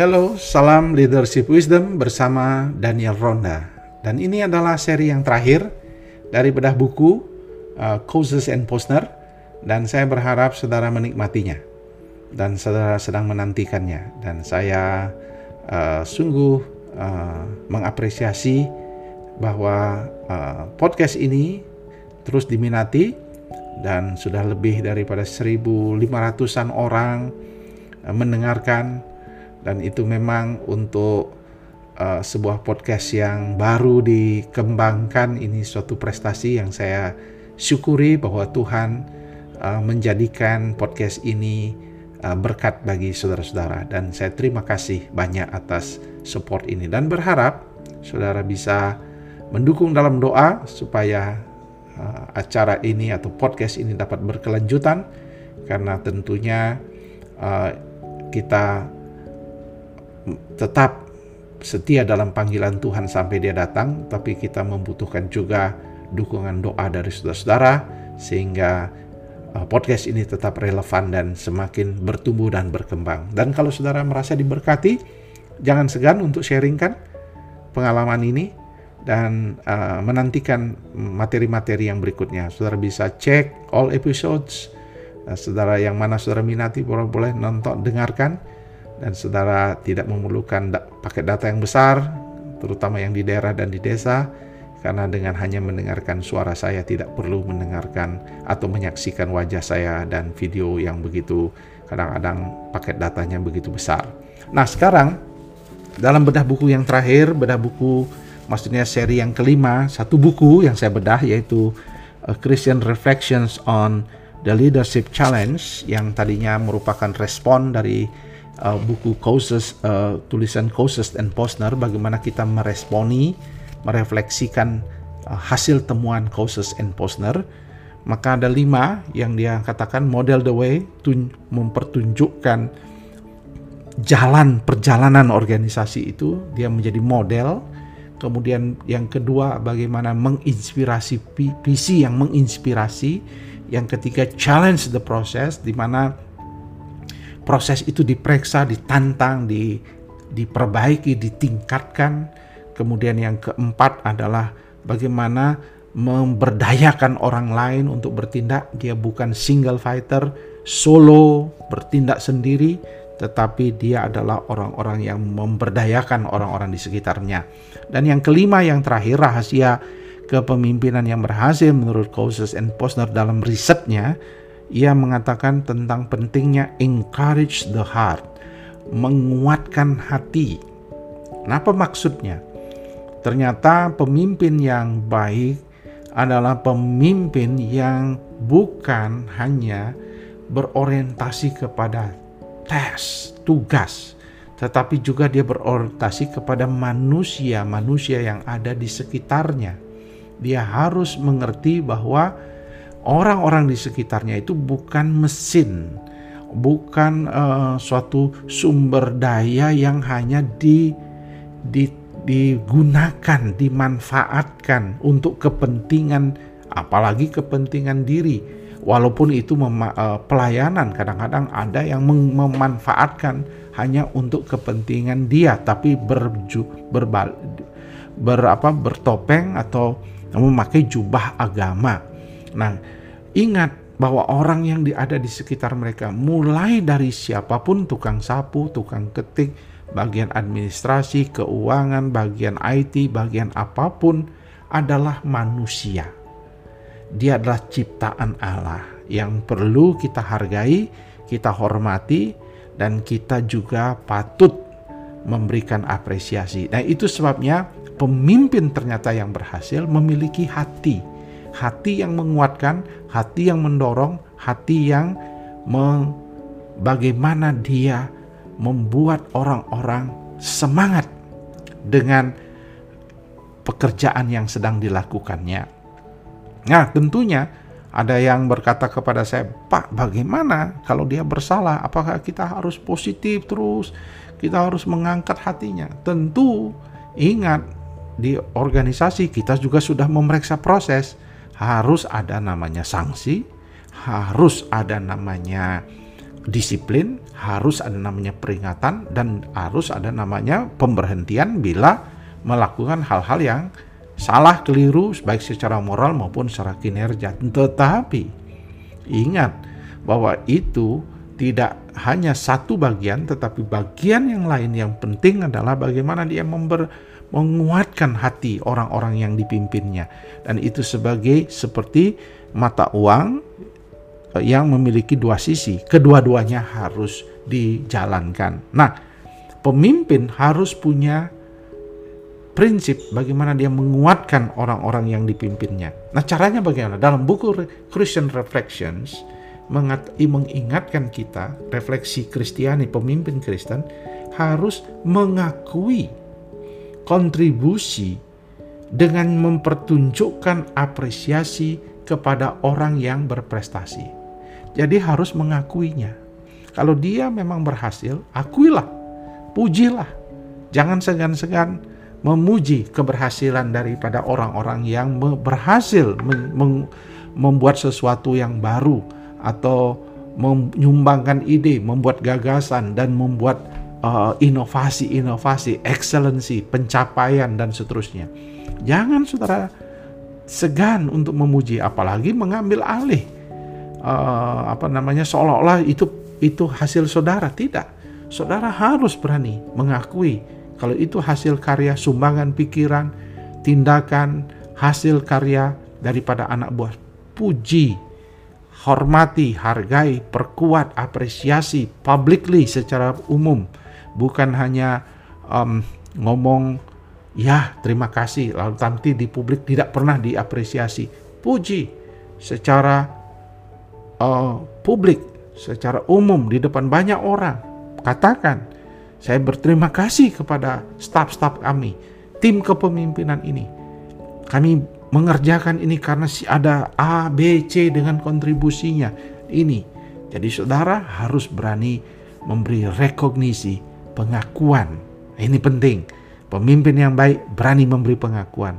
Hello, salam leadership wisdom bersama Daniel Ronda. Dan ini adalah seri yang terakhir dari bedah buku uh, Causes and Posner dan saya berharap saudara menikmatinya dan saudara sedang menantikannya dan saya uh, sungguh uh, mengapresiasi bahwa uh, podcast ini terus diminati dan sudah lebih daripada 1500-an orang uh, mendengarkan dan itu memang untuk uh, sebuah podcast yang baru dikembangkan ini suatu prestasi yang saya syukuri bahwa Tuhan uh, menjadikan podcast ini uh, berkat bagi saudara-saudara. Dan saya terima kasih banyak atas support ini. Dan berharap saudara bisa mendukung dalam doa supaya uh, acara ini atau podcast ini dapat berkelanjutan. Karena tentunya uh, kita tetap setia dalam panggilan Tuhan sampai dia datang, tapi kita membutuhkan juga dukungan doa dari saudara-saudara sehingga uh, podcast ini tetap relevan dan semakin bertumbuh dan berkembang. Dan kalau saudara merasa diberkati, jangan segan untuk sharingkan pengalaman ini dan uh, menantikan materi-materi yang berikutnya. Saudara bisa cek all episodes. Uh, saudara yang mana saudara minati boleh boleh nonton dengarkan dan saudara tidak memerlukan da paket data yang besar, terutama yang di daerah dan di desa, karena dengan hanya mendengarkan suara saya tidak perlu mendengarkan atau menyaksikan wajah saya dan video yang begitu kadang-kadang paket datanya begitu besar. Nah sekarang dalam bedah buku yang terakhir, bedah buku maksudnya seri yang kelima, satu buku yang saya bedah yaitu Christian Reflections on the Leadership Challenge yang tadinya merupakan respon dari uh, buku Causes, uh, tulisan Causes and Posner, bagaimana kita meresponi, merefleksikan uh, hasil temuan Causes and Posner, maka ada lima yang dia katakan model the way, tun mempertunjukkan jalan perjalanan organisasi itu, dia menjadi model. Kemudian yang kedua bagaimana menginspirasi visi yang menginspirasi. Yang ketiga challenge the process di mana proses itu diperiksa, ditantang, di, diperbaiki, ditingkatkan. Kemudian yang keempat adalah bagaimana memberdayakan orang lain untuk bertindak. Dia bukan single fighter, solo, bertindak sendiri, tetapi dia adalah orang-orang yang memberdayakan orang-orang di sekitarnya. Dan yang kelima, yang terakhir, rahasia kepemimpinan yang berhasil menurut Causes and Posner dalam risetnya ia mengatakan tentang pentingnya encourage the heart, menguatkan hati. Apa maksudnya? Ternyata pemimpin yang baik adalah pemimpin yang bukan hanya berorientasi kepada tes, tugas, tetapi juga dia berorientasi kepada manusia-manusia yang ada di sekitarnya. Dia harus mengerti bahwa orang-orang di sekitarnya itu bukan mesin, bukan uh, suatu sumber daya yang hanya di, di digunakan, dimanfaatkan untuk kepentingan apalagi kepentingan diri. Walaupun itu mema, uh, pelayanan, kadang-kadang ada yang mem memanfaatkan hanya untuk kepentingan dia, tapi berju, berbal, ber, apa, bertopeng atau memakai jubah agama Nah, ingat bahwa orang yang ada di sekitar mereka, mulai dari siapa pun tukang sapu, tukang ketik, bagian administrasi, keuangan, bagian IT, bagian apa pun adalah manusia. Dia adalah ciptaan Allah yang perlu kita hargai, kita hormati, dan kita juga patut memberikan apresiasi. Nah, itu sebabnya pemimpin ternyata yang berhasil memiliki hati hati yang menguatkan, hati yang mendorong, hati yang meng, bagaimana dia membuat orang-orang semangat dengan pekerjaan yang sedang dilakukannya. Nah, tentunya ada yang berkata kepada saya, "Pak, bagaimana kalau dia bersalah? Apakah kita harus positif terus? Kita harus mengangkat hatinya?" Tentu, ingat di organisasi kita juga sudah memeriksa proses harus ada namanya sanksi, harus ada namanya disiplin, harus ada namanya peringatan dan harus ada namanya pemberhentian bila melakukan hal-hal yang salah keliru baik secara moral maupun secara kinerja. Tetapi ingat bahwa itu tidak hanya satu bagian tetapi bagian yang lain yang penting adalah bagaimana dia member, menguatkan hati orang-orang yang dipimpinnya dan itu sebagai seperti mata uang yang memiliki dua sisi. Kedua-duanya harus dijalankan. Nah, pemimpin harus punya prinsip bagaimana dia menguatkan orang-orang yang dipimpinnya. Nah, caranya bagaimana? Dalam buku Christian Reflections mengingatkan kita, refleksi Kristiani, pemimpin Kristen harus mengakui kontribusi dengan mempertunjukkan apresiasi kepada orang yang berprestasi. Jadi harus mengakuinya. Kalau dia memang berhasil, akuilah, pujilah. Jangan segan-segan memuji keberhasilan daripada orang-orang yang berhasil membuat sesuatu yang baru atau menyumbangkan ide, membuat gagasan dan membuat uh, inovasi-inovasi, excellency, pencapaian dan seterusnya. Jangan saudara segan untuk memuji apalagi mengambil alih. Uh, apa namanya seolah-olah itu itu hasil saudara. Tidak. Saudara harus berani mengakui kalau itu hasil karya sumbangan pikiran tindakan hasil karya daripada anak buah. Puji hormati hargai perkuat apresiasi publicly secara umum bukan hanya um, ngomong ya terima kasih lalu nanti di publik tidak pernah diapresiasi. Puji secara uh, publik secara umum di depan banyak orang. Katakan saya berterima kasih kepada staf-staf kami tim kepemimpinan ini. Kami mengerjakan ini karena si ada A B C dengan kontribusinya ini. Jadi saudara harus berani memberi rekognisi pengakuan. Ini penting. Pemimpin yang baik berani memberi pengakuan.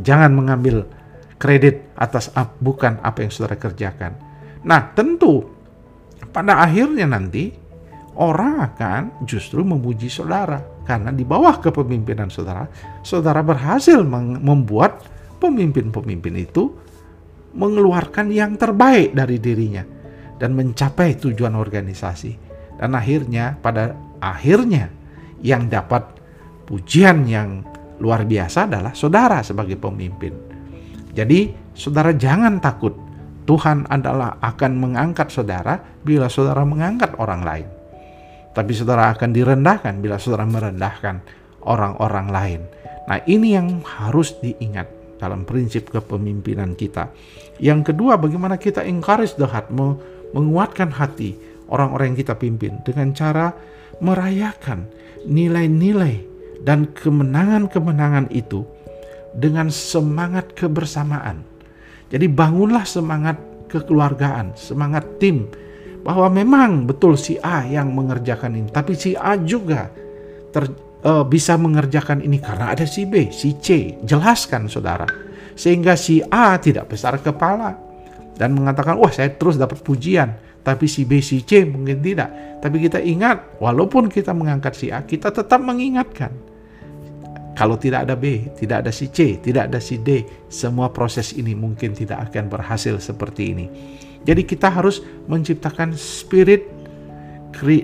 Jangan mengambil kredit atas bukan apa yang saudara kerjakan. Nah, tentu pada akhirnya nanti orang akan justru memuji saudara. Karena di bawah kepemimpinan saudara, saudara berhasil membuat pemimpin-pemimpin itu mengeluarkan yang terbaik dari dirinya dan mencapai tujuan organisasi. Dan akhirnya pada akhirnya yang dapat pujian yang luar biasa adalah saudara sebagai pemimpin. Jadi, saudara jangan takut Tuhan adalah akan mengangkat saudara bila saudara mengangkat orang lain. Tapi saudara akan direndahkan bila saudara merendahkan orang-orang lain. Nah, ini yang harus diingat dalam prinsip kepemimpinan kita. Yang kedua, bagaimana kita encourage the heart, menguatkan hati orang-orang yang kita pimpin dengan cara merayakan nilai-nilai dan kemenangan-kemenangan itu dengan semangat kebersamaan. Jadi bangunlah semangat kekeluargaan, semangat tim bahwa memang betul si A yang mengerjakan ini, tapi si A juga ter, uh, bisa mengerjakan ini karena ada si B, si C. Jelaskan saudara, sehingga si A tidak besar kepala dan mengatakan, wah saya terus dapat pujian, tapi si B, si C mungkin tidak. Tapi kita ingat, walaupun kita mengangkat si A, kita tetap mengingatkan kalau tidak ada B, tidak ada si C, tidak ada si D, semua proses ini mungkin tidak akan berhasil seperti ini. Jadi kita harus menciptakan spirit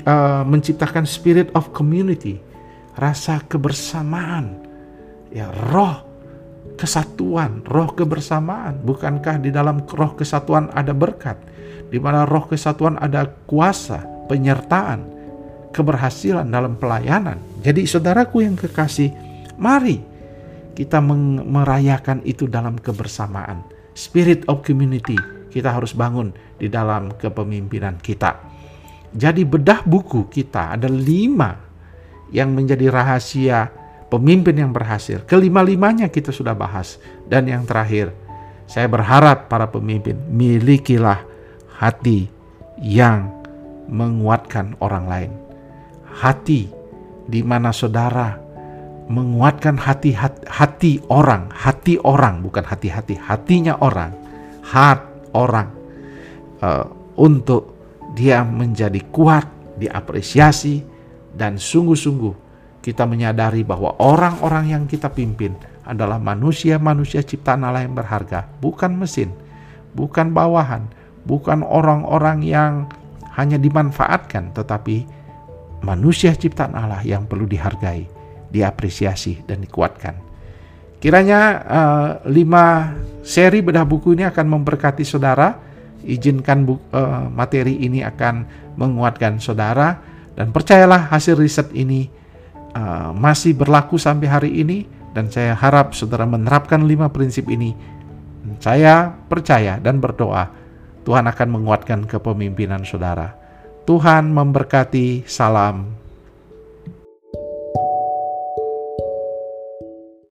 uh, menciptakan spirit of community, rasa kebersamaan. Ya, roh kesatuan, roh kebersamaan. Bukankah di dalam roh kesatuan ada berkat? Di mana roh kesatuan ada kuasa, penyertaan, keberhasilan dalam pelayanan. Jadi saudaraku yang kekasih, Mari kita merayakan itu dalam kebersamaan. Spirit of community kita harus bangun di dalam kepemimpinan kita. Jadi bedah buku kita ada lima yang menjadi rahasia pemimpin yang berhasil. Kelima-limanya kita sudah bahas. Dan yang terakhir, saya berharap para pemimpin milikilah hati yang menguatkan orang lain. Hati di mana saudara menguatkan hati, hati hati orang, hati orang bukan hati-hati, hatinya orang, hat orang uh, untuk dia menjadi kuat, diapresiasi, dan sungguh-sungguh kita menyadari bahwa orang-orang yang kita pimpin adalah manusia-manusia ciptaan Allah yang berharga, bukan mesin, bukan bawahan, bukan orang-orang yang hanya dimanfaatkan, tetapi manusia ciptaan Allah yang perlu dihargai, diapresiasi, dan dikuatkan. Kiranya uh, lima seri bedah buku ini akan memberkati saudara. Izinkan bu, uh, materi ini akan menguatkan saudara dan percayalah hasil riset ini uh, masih berlaku sampai hari ini dan saya harap saudara menerapkan lima prinsip ini. Saya percaya dan berdoa Tuhan akan menguatkan kepemimpinan saudara. Tuhan memberkati. Salam